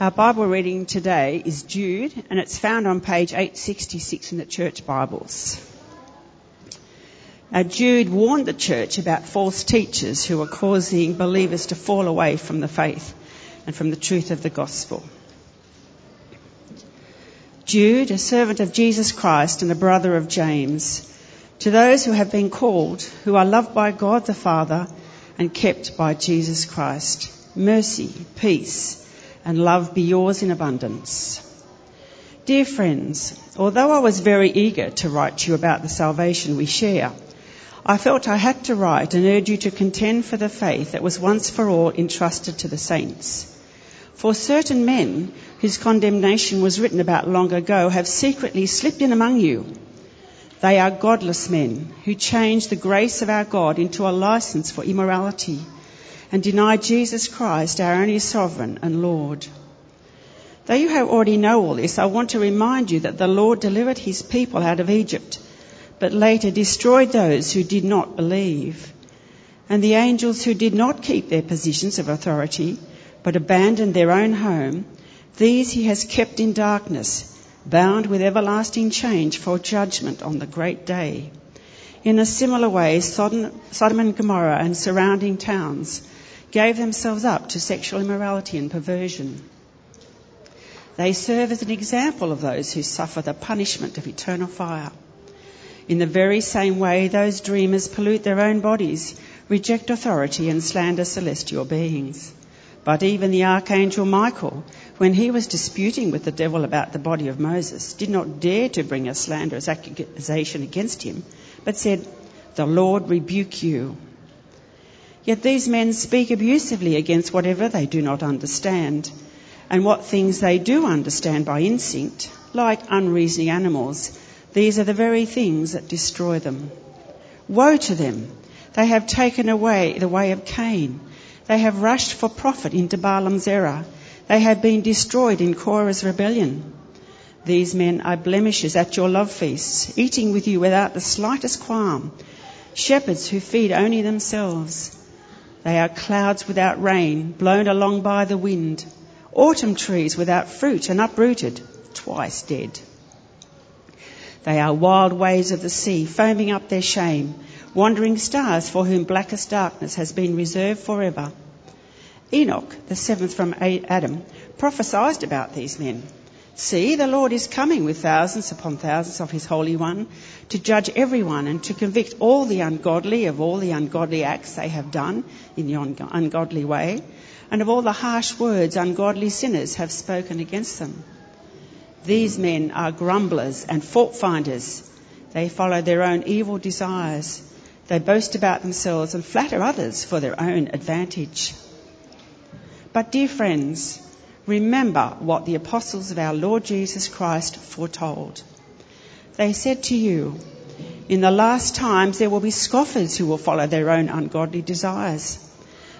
Our Bible reading today is Jude, and it's found on page 866 in the Church Bibles. Now, Jude warned the church about false teachers who were causing believers to fall away from the faith and from the truth of the gospel. Jude, a servant of Jesus Christ and a brother of James, to those who have been called, who are loved by God the Father and kept by Jesus Christ, mercy, peace, and love be yours in abundance. Dear friends, although I was very eager to write to you about the salvation we share, I felt I had to write and urge you to contend for the faith that was once for all entrusted to the saints. For certain men whose condemnation was written about long ago have secretly slipped in among you. They are godless men who change the grace of our God into a license for immorality and deny Jesus Christ, our only sovereign and Lord. Though you have already know all this, I want to remind you that the Lord delivered his people out of Egypt, but later destroyed those who did not believe. And the angels who did not keep their positions of authority, but abandoned their own home, these he has kept in darkness, bound with everlasting chains for judgment on the great day. In a similar way, Sodom and Gomorrah and surrounding towns gave themselves up to sexual immorality and perversion. They serve as an example of those who suffer the punishment of eternal fire. In the very same way, those dreamers pollute their own bodies, reject authority, and slander celestial beings. But even the archangel Michael, when he was disputing with the devil about the body of Moses, did not dare to bring a slanderous accusation against him, but said, The Lord rebuke you. Yet these men speak abusively against whatever they do not understand, and what things they do understand by instinct, like unreasoning animals, these are the very things that destroy them. Woe to them! They have taken away the way of Cain. They have rushed for profit into Balaam's error. They have been destroyed in Korah's rebellion. These men are blemishes at your love feasts, eating with you without the slightest qualm. Shepherds who feed only themselves. They are clouds without rain, blown along by the wind. Autumn trees without fruit and uprooted, twice dead. They are wild waves of the sea, foaming up their shame, wandering stars for whom blackest darkness has been reserved forever. Enoch, the seventh from Adam, prophesied about these men. See, the Lord is coming with thousands upon thousands of his Holy One to judge everyone and to convict all the ungodly of all the ungodly acts they have done in the ungodly way and of all the harsh words ungodly sinners have spoken against them. These men are grumblers and fault finders. They follow their own evil desires. They boast about themselves and flatter others for their own advantage. But dear friends, remember what the apostles of our Lord Jesus Christ foretold. They said to you, In the last times there will be scoffers who will follow their own ungodly desires.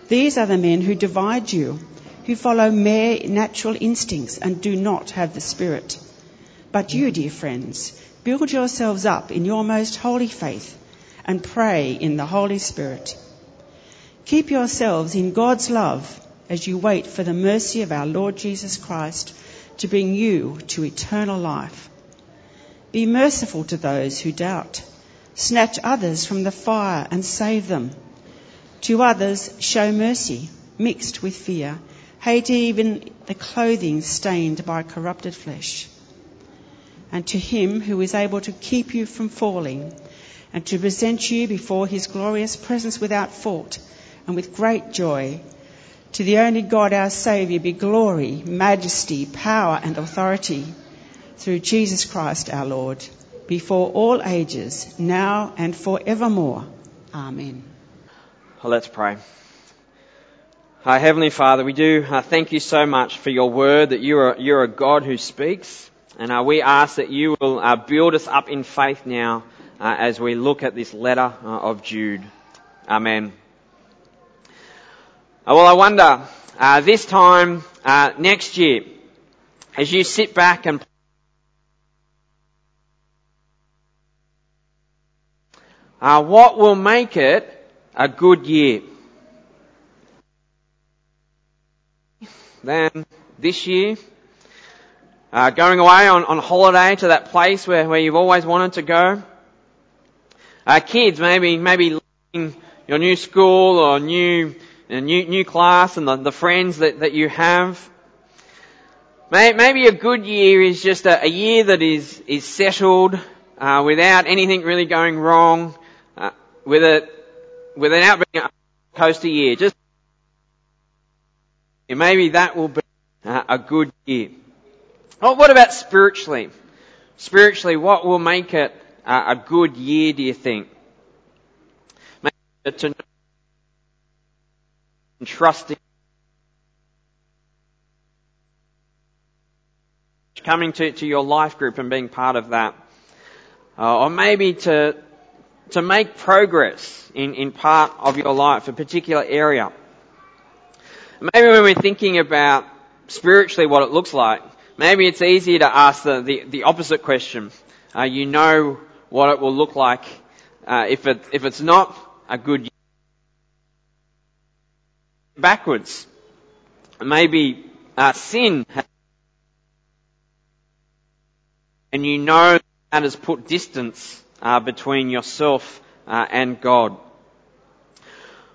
These are the men who divide you, who follow mere natural instincts and do not have the Spirit. But you, dear friends, build yourselves up in your most holy faith and pray in the Holy Spirit. Keep yourselves in God's love as you wait for the mercy of our Lord Jesus Christ to bring you to eternal life. Be merciful to those who doubt. Snatch others from the fire and save them. To others, show mercy mixed with fear. Hate even the clothing stained by corrupted flesh. And to him who is able to keep you from falling and to present you before his glorious presence without fault and with great joy, to the only God our Saviour be glory, majesty, power, and authority through Jesus Christ our Lord, before all ages, now and forevermore. Amen. Well, let's pray. Our Heavenly Father, we do uh, thank you so much for your word that you are, you're a God who speaks. And uh, we ask that you will uh, build us up in faith now uh, as we look at this letter uh, of Jude. Amen. Uh, well, I wonder, uh, this time uh, next year, as you sit back and uh, what will make it a good year? Then this year. Uh, going away on, on holiday to that place where, where you've always wanted to go. Uh, kids, maybe, maybe your new school or new, new, new class and the, the friends that, that you have. Maybe a good year is just a, a year that is, is settled, uh, without anything really going wrong, uh, with it, without being a coaster year. Just, maybe that will be uh, a good year. Oh, what about spiritually? Spiritually, what will make it a good year, do you think? Maybe to trusting coming to, to your life group and being part of that. Uh, or maybe to, to make progress in, in part of your life, a particular area. Maybe when we're thinking about spiritually what it looks like, maybe it's easier to ask the, the, the opposite question. Uh, you know what it will look like uh, if, it, if it's not a good year. Backwards. Maybe uh, sin has and you know that has put distance uh, between yourself uh, and God.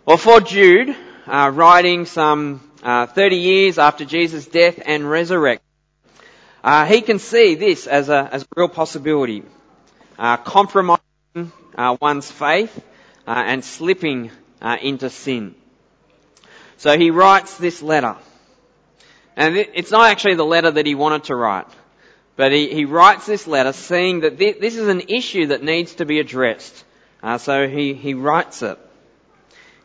Well, for Jude, uh, writing some uh, 30 years after Jesus' death and resurrection, uh, he can see this as a, as a real possibility. Compromising one's faith and slipping into sin. So he writes this letter. And it's not actually the letter that he wanted to write. But he, he writes this letter seeing that this, this is an issue that needs to be addressed. Uh, so he, he writes it.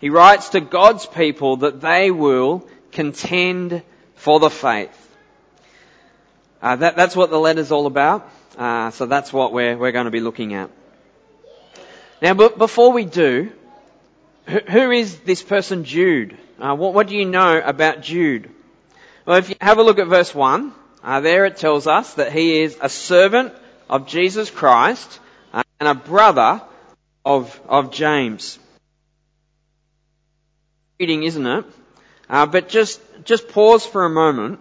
He writes to God's people that they will contend for the faith. Uh, that, that's what the letter's all about. Uh, so that's what we're, we're going to be looking at. Now, but before we do, who, is this person Jude? Uh, what, what do you know about Jude? Well, if you have a look at verse 1, uh, there it tells us that he is a servant of Jesus Christ uh, and a brother of, of James. Reading, isn't it? Uh, but just, just pause for a moment.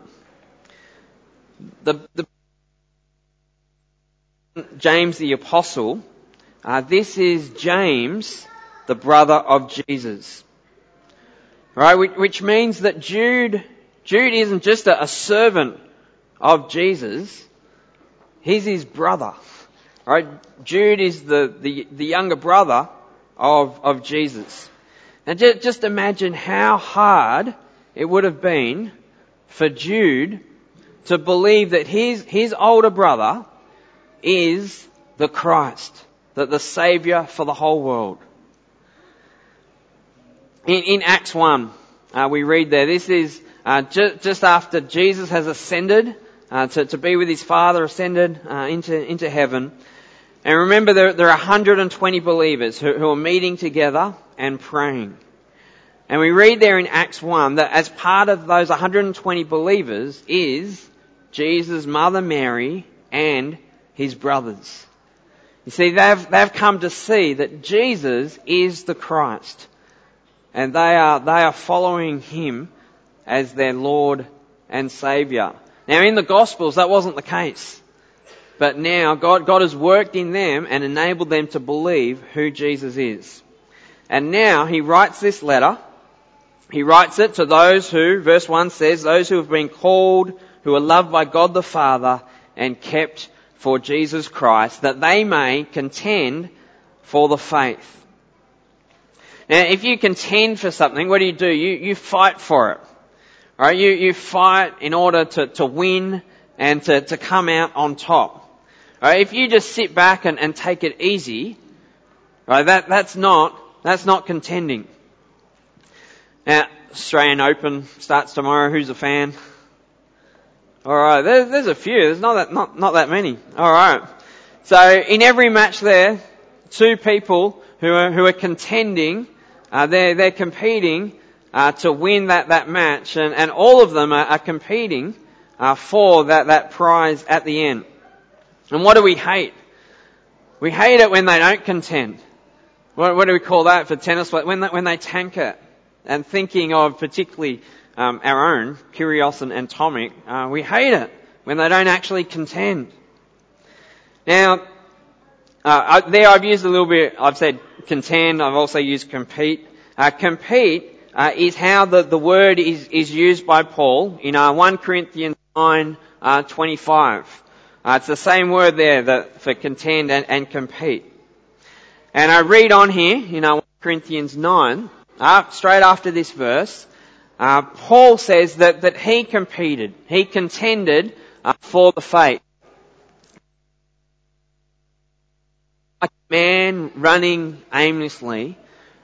The, the James the apostle, uh, this is James, the brother of Jesus. Right, which, means that Jude, Jude isn't just a, servant of Jesus, he's his brother. Right? Jude is the, the, the younger brother of, of Jesus. And just, just imagine how hard it would have been for Jude to believe that his, his older brother is the Christ, that the Saviour for the whole world. In, in Acts 1, uh, we read there, this is uh, just, just after Jesus has ascended uh, to, to be with his Father, ascended uh, into, into heaven. And remember, there, there are 120 believers who, who are meeting together and praying. And we read there in Acts 1 that as part of those 120 believers is Jesus' mother Mary and his brothers. You see, they've, they've come to see that Jesus is the Christ. And they are, they are following him as their Lord and Saviour. Now in the Gospels that wasn't the case. But now God, God has worked in them and enabled them to believe who Jesus is. And now he writes this letter. He writes it to those who, verse 1 says, those who have been called, who are loved by God the Father and kept for Jesus Christ, that they may contend for the faith. Now, if you contend for something, what do you do? You, you fight for it. Right? You, you fight in order to, to win and to, to come out on top. Right? If you just sit back and, and take it easy, right, that, that's not, that's not contending. Now, Australian Open starts tomorrow. Who's a fan? Alright, there's, there's a few. There's not that, not, not that many. Alright. So, in every match there, two people who are, who are contending, uh, they're, they're competing uh, to win that, that match, and, and all of them are, are competing uh, for that, that prize at the end. And what do we hate? We hate it when they don't contend. What, what do we call that for tennis? When they, when they tank it. And thinking of particularly um, our own, Kyrgios and, and Tomic, uh, we hate it when they don't actually contend. Now, uh, there I've used a little bit, I've said contend, I've also used compete. Uh, compete uh, is how the, the word is, is used by Paul in uh, 1 Corinthians 9, uh, 25. Uh, it's the same word there that, for contend and, and compete. And I read on here in uh, 1 Corinthians 9, uh, straight after this verse, uh, Paul says that, that he competed, he contended for the faith. Like a man running aimlessly.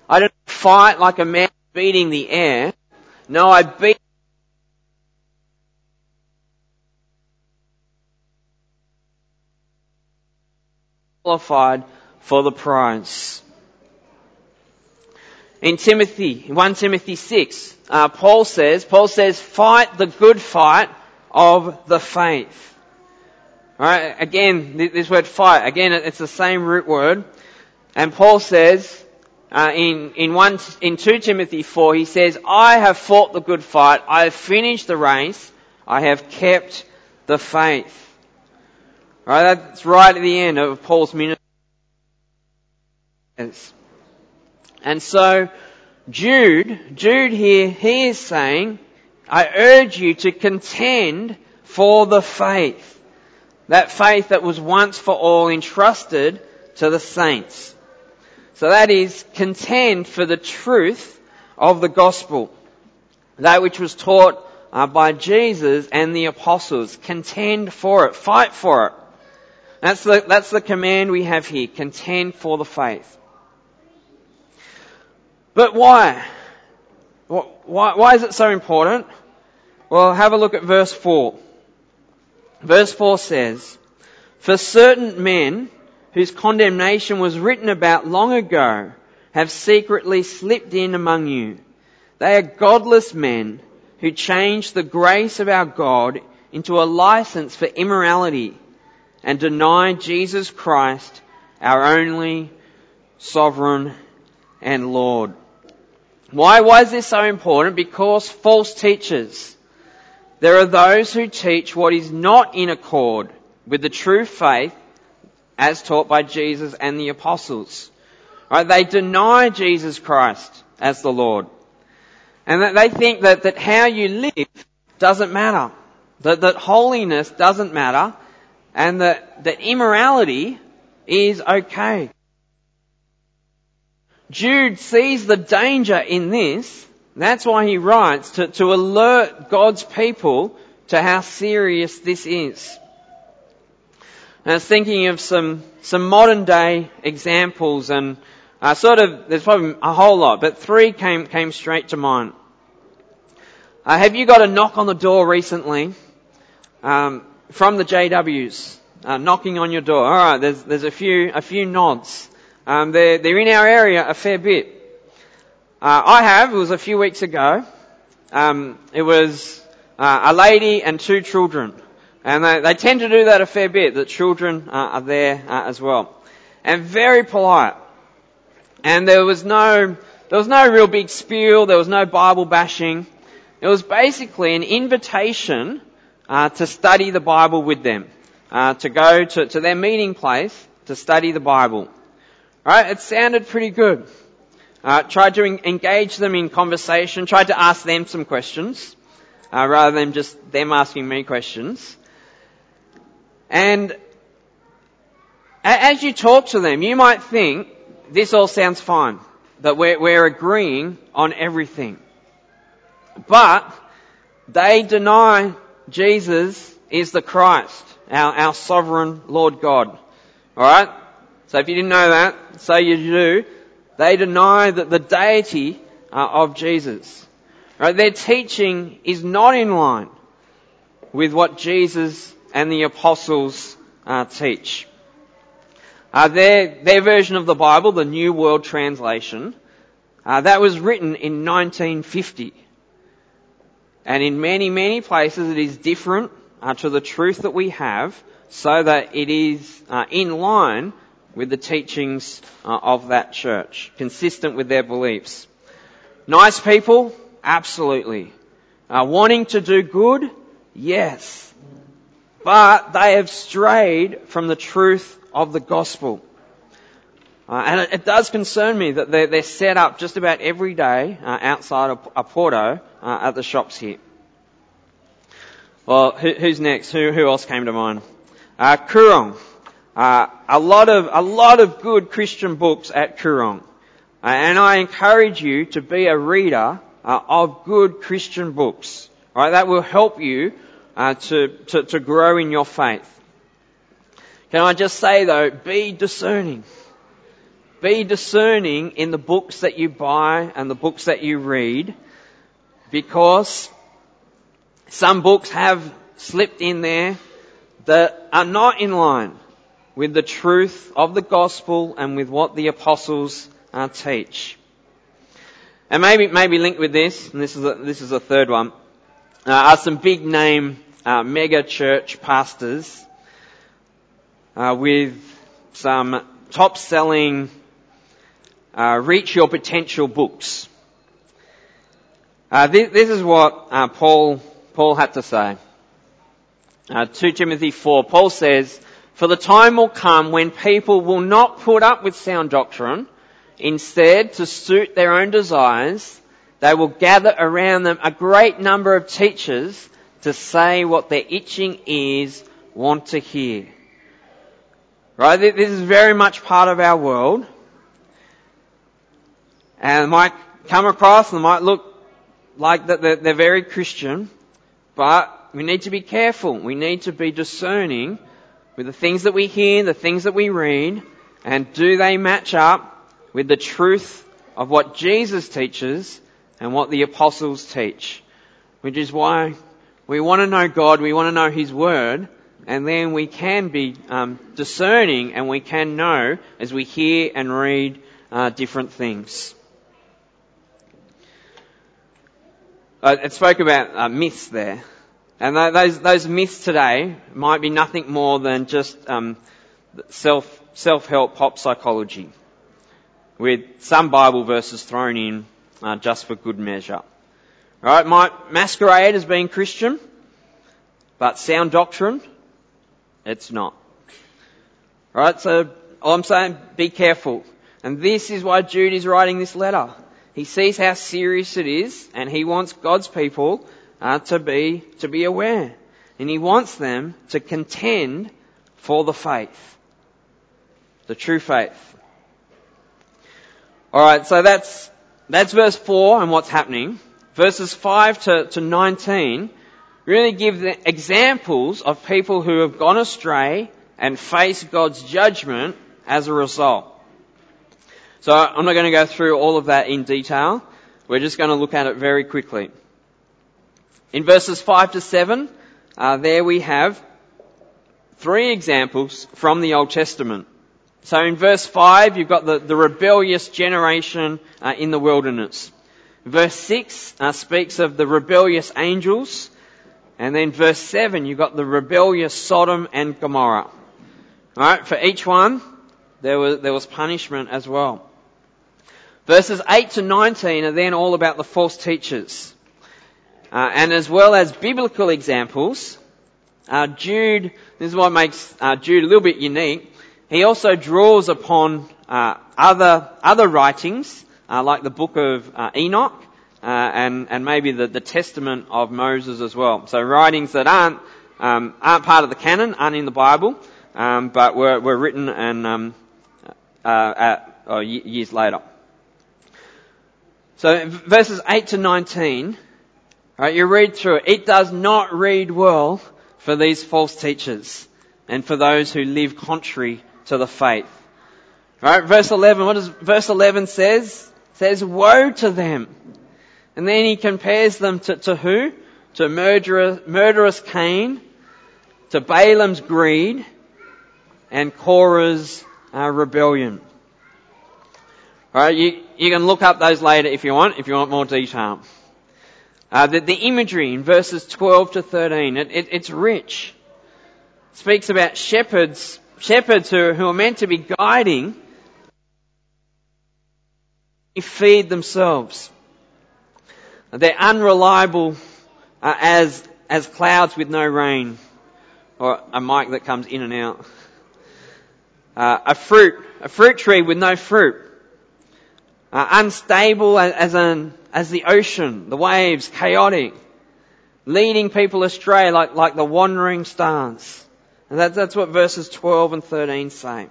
I don't fight like a man beating the air. No, I beat qualified for the prize. In Timothy, 1 Timothy 6, uh, Paul says, Paul says, fight the good fight of the faith. Alright, again, this word fight, again, it's the same root word. And Paul says, uh, in, in one, in 2 Timothy 4, he says, I have fought the good fight, I have finished the race, I have kept the faith. Right, that's right at the end of Paul's ministry. And so, Jude, Jude here, he is saying, I urge you to contend for the faith. That faith that was once for all entrusted to the saints. So that is contend for the truth of the gospel. That which was taught uh, by Jesus and the apostles. Contend for it. Fight for it. That's the, that's the command we have here. Contend for the faith. But why? Why, why is it so important? Well, have a look at verse 4. Verse 4 says, For certain men whose condemnation was written about long ago have secretly slipped in among you. They are godless men who change the grace of our God into a license for immorality and deny Jesus Christ, our only sovereign and Lord. Why, is this so important? Because false teachers. There are those who teach what is not in accord with the true faith as taught by Jesus and the apostles. Right? They deny Jesus Christ as the Lord. And that they think that, that how you live doesn't matter. That, that holiness doesn't matter. And that, that immorality is okay. Jude sees the danger in this. That's why he writes to, to alert God's people to how serious this is. And I was thinking of some, some modern day examples and uh, sort of, there's probably a whole lot, but three came, came straight to mind. Uh, have you got a knock on the door recently um, from the JWs uh, knocking on your door? All right, there's there's a few a few nods. Um, they're, they're in our area a fair bit. Uh, I have, it was a few weeks ago. Um, it was uh, a lady and two children. And they, they, tend to do that a fair bit. The children uh, are there uh, as well. And very polite. And there was no, there was no real big spiel. There was no Bible bashing. It was basically an invitation uh, to study the Bible with them. Uh, to go to, to their meeting place to study the Bible. Right? It sounded pretty good. Uh, tried to engage them in conversation, tried to ask them some questions, uh, rather than just them asking me questions. And as you talk to them, you might think this all sounds fine, that we're, we're agreeing on everything. But they deny Jesus is the Christ, our, our sovereign Lord God. Alright? So if you didn't know that, say you do. They deny that the deity uh, of Jesus. Right? Their teaching is not in line with what Jesus and the apostles uh, teach. Uh, their, their version of the Bible, the New World Translation, uh, that was written in 1950. And in many, many places it is different uh, to the truth that we have so that it is uh, in line with the teachings uh, of that church, consistent with their beliefs. Nice people? Absolutely. uh, wanting to do good, yes. But they have strayed from the truth of the gospel. Uh, and it, it, does concern me that they're, they're, set up just about every day uh, outside of Porto uh, at the shops here. Well, who, who's next? Who, who else came to mind? Uh, Koorong. Uh, a lot of a lot of good Christian books at Koorong, uh, and I encourage you to be a reader uh, of good Christian books. Right, that will help you uh, to, to to grow in your faith. Can I just say though, be discerning. Be discerning in the books that you buy and the books that you read, because some books have slipped in there that are not in line with the truth of the gospel and with what the apostles uh, teach. And maybe, maybe linked with this, and this is a, this is a third one, uh, are some big name uh, mega church pastors uh, with some top selling uh, reach your potential books. Uh, this, this, is what Paul Paul had to say. 2 Timothy 4, Paul says, for the time will come when people will not put up with sound doctrine. Instead, to suit their own desires, they will gather around them a great number of teachers to say what their itching ears want to hear. Right? This is very much part of our world. And might come across and might look like that they're very Christian, but we need to be careful. We need to be discerning with the things that we hear, the things that we read, and do they match up with the truth of what Jesus teaches and what the apostles teach? Which is why we want to know God, we want to know His Word, and then we can be um, discerning and we can know as we hear and read uh, different things. Uh, it spoke about uh, myths there. And those, those myths today might be nothing more than just um, self, self-help pop psychology with some Bible verses thrown in uh, just for good measure. Right? Might masquerade as being Christian, but sound doctrine, it's not. Right? So I'm saying, be careful. And this is why Jude is writing this letter. He sees how serious it is, and he wants God's people uh, to be to be aware, and he wants them to contend for the faith, the true faith. All right, so that's that's verse four and what's happening. Verses five to, to nineteen really give the examples of people who have gone astray and face God's judgment as a result. So I'm not going to go through all of that in detail. We're just going to look at it very quickly. In verses 5 to 7, uh, there we have three examples from the Old Testament. So in verse 5, you've got the, the rebellious generation uh, in the wilderness. Verse 6 uh, speaks of the rebellious angels. And then verse 7, you've got the rebellious Sodom and Gomorrah. Alright, for each one, there was, there was punishment as well. Verses 8 to 19 are then all about the false teachers. Uh, and as well as biblical examples, uh, Jude, this is what makes uh, Jude a little bit unique. He also draws upon uh, other other writings, uh, like the book of uh, Enoch, and and maybe the, the Testament of Moses as well. So writings that aren't um, aren't part of the canon, aren't in the Bible, um, but were were written and um, at, or years later. So verses 8 to 19 Right, you read through it. It does not read well for these false teachers and for those who live contrary to the faith. Right, verse 11, what does verse 11 says? says, woe to them. And then he compares them to, to who? To murderous, murderous Cain, to Balaam's greed, and Korah's uh, rebellion. Right, you, you can look up those later if you want, if you want more detail. Uh, the, the, imagery in verses 12 to 13, it, it, it's rich. It speaks about shepherds, shepherds who, who are meant to be guiding, feed themselves. They're unreliable uh, as, as clouds with no rain, or a mic that comes in and out. Uh, a fruit, a fruit tree with no fruit. Uh, unstable as, an, as the ocean, the waves, chaotic. Leading people astray like, like the wandering stars. And that, that's what verses 12 and 13 say.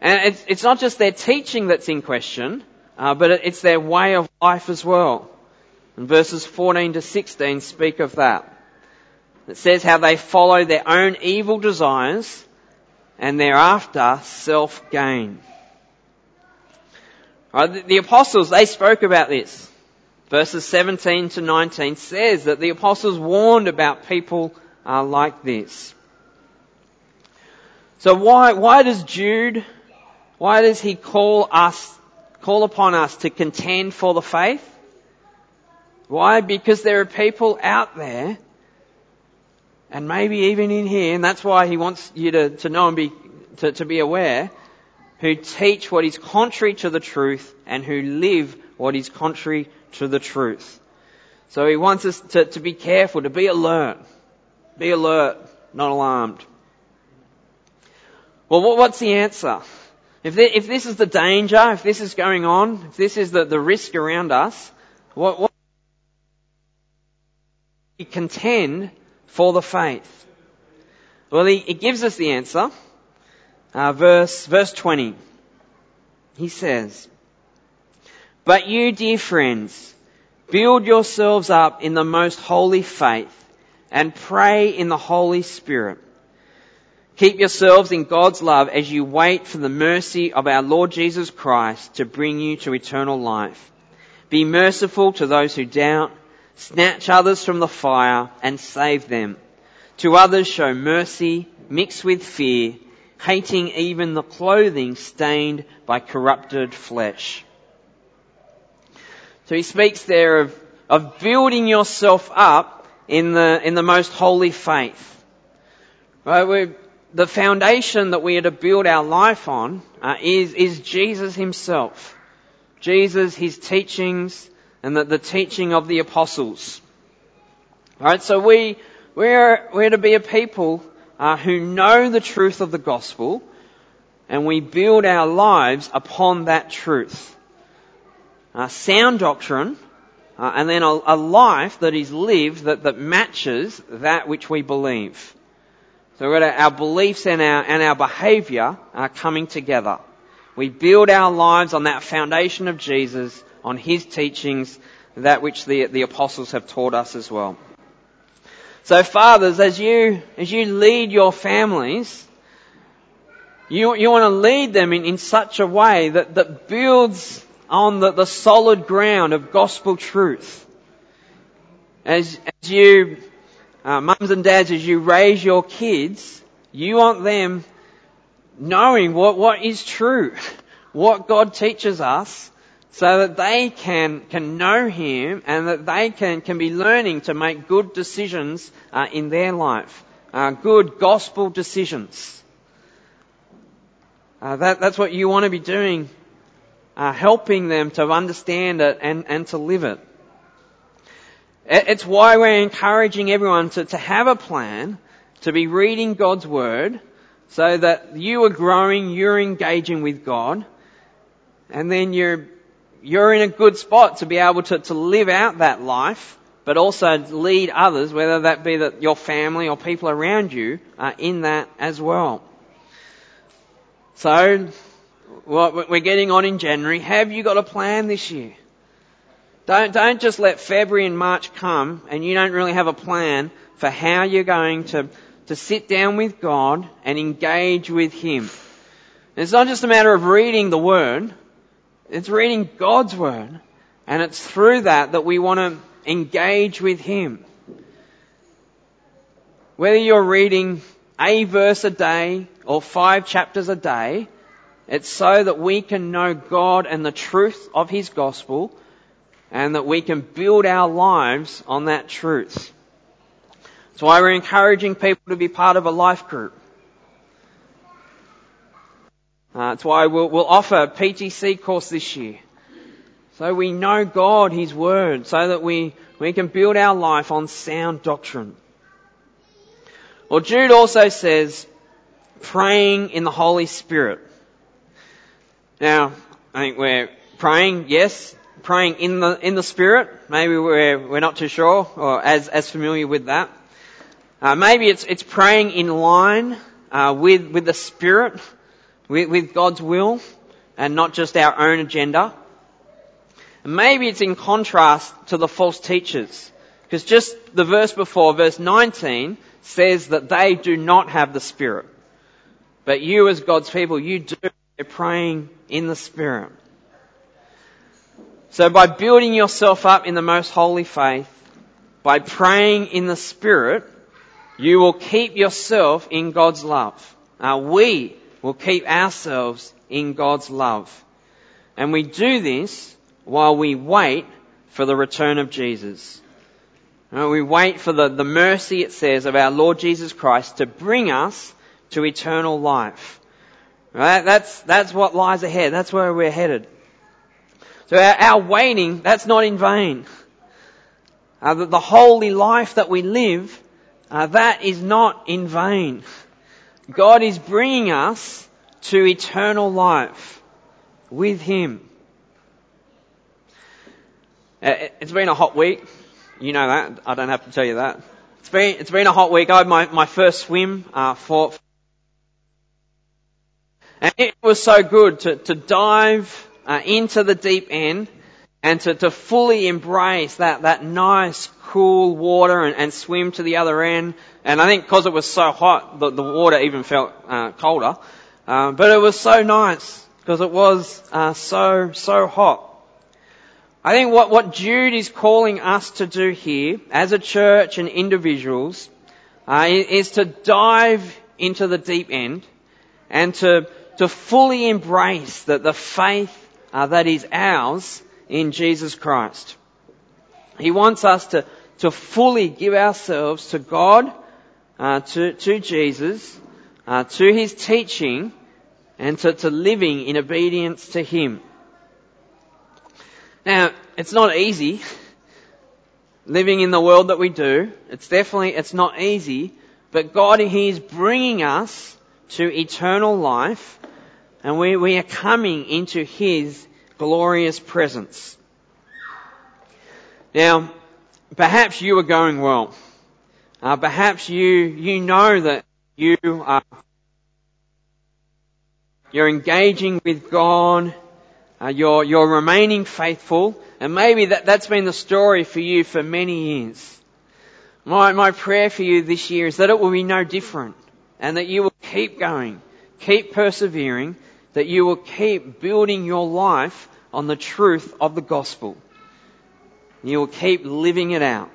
And it's, it's not just their teaching that's in question, uh, but it's their way of life as well. And verses 14 to 16 speak of that. It says how they follow their own evil desires and thereafter self-gain. The apostles, they spoke about this. Verses 17 to 19 says that the apostles warned about people uh, like this. So why, why does Jude, why does he call us, call upon us to contend for the faith? Why? Because there are people out there, and maybe even in here, and that's why he wants you to, to know and be, to, to be aware, who teach what is contrary to the truth and who live what is contrary to the truth. So he wants us to, to be careful, to be alert. Be alert, not alarmed. Well, what's the answer? If, if this is the danger, if this is going on, if this is the, the risk around us, what, what we contend for the faith? Well, he, he gives us the answer. Uh, verse, verse 20. He says, But you, dear friends, build yourselves up in the most holy faith and pray in the Holy Spirit. Keep yourselves in God's love as you wait for the mercy of our Lord Jesus Christ to bring you to eternal life. Be merciful to those who doubt, snatch others from the fire and save them. To others show mercy mixed with fear, hating even the clothing stained by corrupted flesh. So he speaks there of, of building yourself up in the, in the most holy faith. Right? We're, the foundation that we are to build our life on uh, is, is Jesus himself. Jesus, his teachings, and the, the teaching of the apostles. Alright, so we, we're, we're to be a people uh, who know the truth of the gospel and we build our lives upon that truth. Uh, sound doctrine uh, and then a, a, life that is lived that, that matches that which we believe. So we've got our beliefs and our, and our behaviour are coming together. We build our lives on that foundation of Jesus, on His teachings, that which the, the apostles have taught us as well. So fathers, as you, as you lead your families, you, you want to lead them in, in such a way that, that builds on the, the solid ground of gospel truth. As, as you, uh, mums and dads, as you raise your kids, you want them knowing what, what is true, what God teaches us, so that they can, can know Him and that they can, can be learning to make good decisions uh, in their life. Uh, good gospel decisions. Uh, that, that's what you want to be doing, uh, helping them to understand it and, and to live it. It's why we're encouraging everyone to, to have a plan, to be reading God's Word, so that you are growing, you're engaging with God, and then you're you're in a good spot to be able to, to live out that life, but also lead others, whether that be that your family or people around you, uh, in that as well. So, what we're getting on in January. Have you got a plan this year? Don't, don't just let February and March come and you don't really have a plan for how you're going to, to sit down with God and engage with Him. It's not just a matter of reading the Word, it's reading God's Word. And it's through that that we want to engage with Him. Whether you're reading a verse a day or five chapters a day, it's so that we can know God and the truth of His gospel and that we can build our lives on that truth. That's why we're encouraging people to be part of a life group. Uh, that's why we'll, we'll offer a PTC course this year. So we know God, His Word, so that we, we can build our life on sound doctrine. Well, Jude also says, praying in the Holy Spirit. Now, I think we're praying, yes, praying in the, in the Spirit. Maybe we're, we're not too sure or as, as familiar with that. Uh, maybe it's, it's praying in line, uh, with, with the Spirit, with, God's will, and not just our own agenda. And maybe it's in contrast to the false teachers. Because just the verse before, verse 19, says that they do not have the Spirit. But you as God's people, you do. You're praying in the Spirit. So by building yourself up in the most holy faith, by praying in the Spirit, you will keep yourself in God's love. Uh, we will keep ourselves in God's love. And we do this while we wait for the return of Jesus. Uh, we wait for the, the mercy, it says, of our Lord Jesus Christ to bring us to eternal life. Right? That's, that's what lies ahead. That's where we're headed. So our, our waiting, that's not in vain. Uh, the, the, holy life that we live, uh, that is not in vain. God is bringing us to eternal life with Him. Uh, it's been a hot week. You know that. I don't have to tell you that. It's been, it's been a hot week. I had my, my first swim, uh, for, and it was so good to, to dive uh, into the deep end and to, to fully embrace that, that nice, cool water and, and swim to the other end. And I think because it was so hot, the, the water even felt uh, colder. Uh, but it was so nice because it was uh, so, so hot. I think what, what Jude is calling us to do here as a church and individuals uh, is to dive into the deep end and to to fully embrace that the faith uh, that is ours in Jesus Christ. He wants us to, to fully give ourselves to God, uh, to, to Jesus, uh, to His teaching, and to, to living in obedience to Him. Now, it's not easy living in the world that we do. It's definitely, it's not easy, but God, He is bringing us to eternal life and we, we are coming into His glorious presence. Now, perhaps you are going well. Uh, perhaps you, you know that you are, you're engaging with God, uh, you're, you're remaining faithful, and maybe that, that's been the story for you for many years. My, my prayer for you this year is that it will be no different, and that you will keep going, keep persevering, that you will keep building your life on the truth of the gospel. You will keep living it out.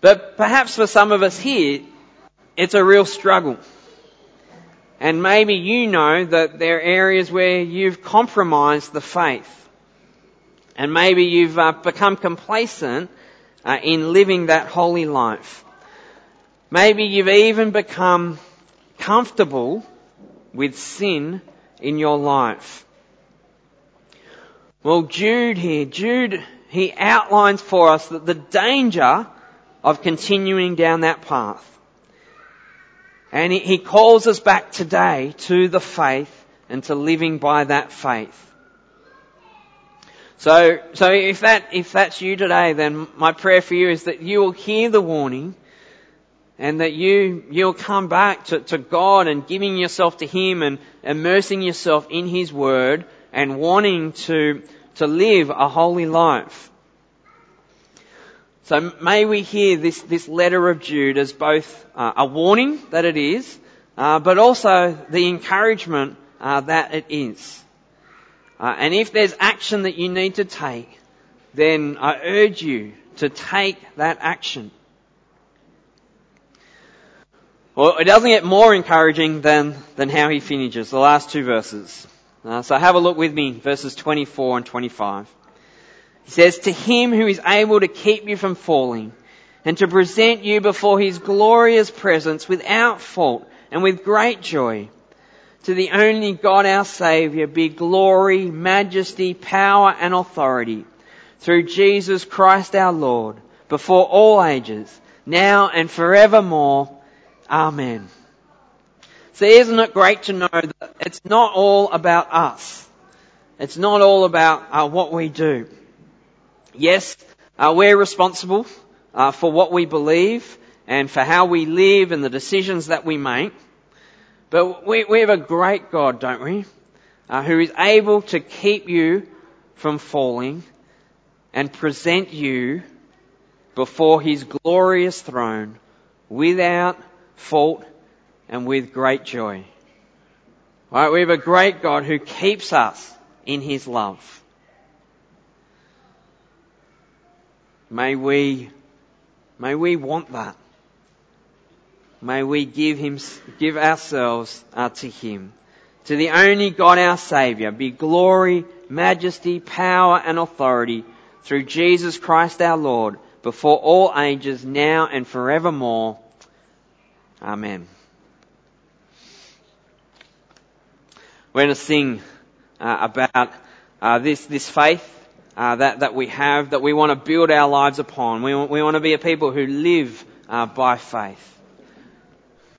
But perhaps for some of us here, it's a real struggle. And maybe you know that there are areas where you've compromised the faith. And maybe you've uh, become complacent uh, in living that holy life. Maybe you've even become comfortable with sin in your life? Well, Jude here, Jude, he outlines for us that the danger of continuing down that path. And he, calls us back today to the faith and to living by that faith. So, so if that, if that's you today, then my prayer for you is that you will hear the warning and that you, you'll come back to, to God and giving yourself to Him and immersing yourself in His Word and wanting to, to live a holy life. So may we hear this, this letter of Jude as both uh, a warning that it is, uh, but also the encouragement uh, that it is. Uh, and if there's action that you need to take, then I urge you to take that action. Well, it doesn't get more encouraging than, than how he finishes, the last two verses. Uh, so have a look with me, verses 24 and 25. He says, To him who is able to keep you from falling, and to present you before his glorious presence without fault and with great joy. To the only God our Saviour be glory, majesty, power and authority through Jesus Christ our Lord before all ages, now and forevermore. Amen. See, isn't it great to know that it's not all about us. It's not all about uh, what we do. Yes, uh, we're responsible uh, for what we believe and for how we live and the decisions that we make. But we, we have a great God, don't we? Uh, who is able to keep you from falling and present you before his glorious throne without fault and with great joy. Right, we have a great God who keeps us in his love. May we, may we want that. May we give him, give ourselves uh, to him. To the only God our Saviour be glory, majesty, power and authority through Jesus Christ our Lord before all ages, now and forevermore. Amen. We're going to sing uh, about uh, this this faith uh, that that we have that we want to build our lives upon. We want, we want to be a people who live uh, by faith.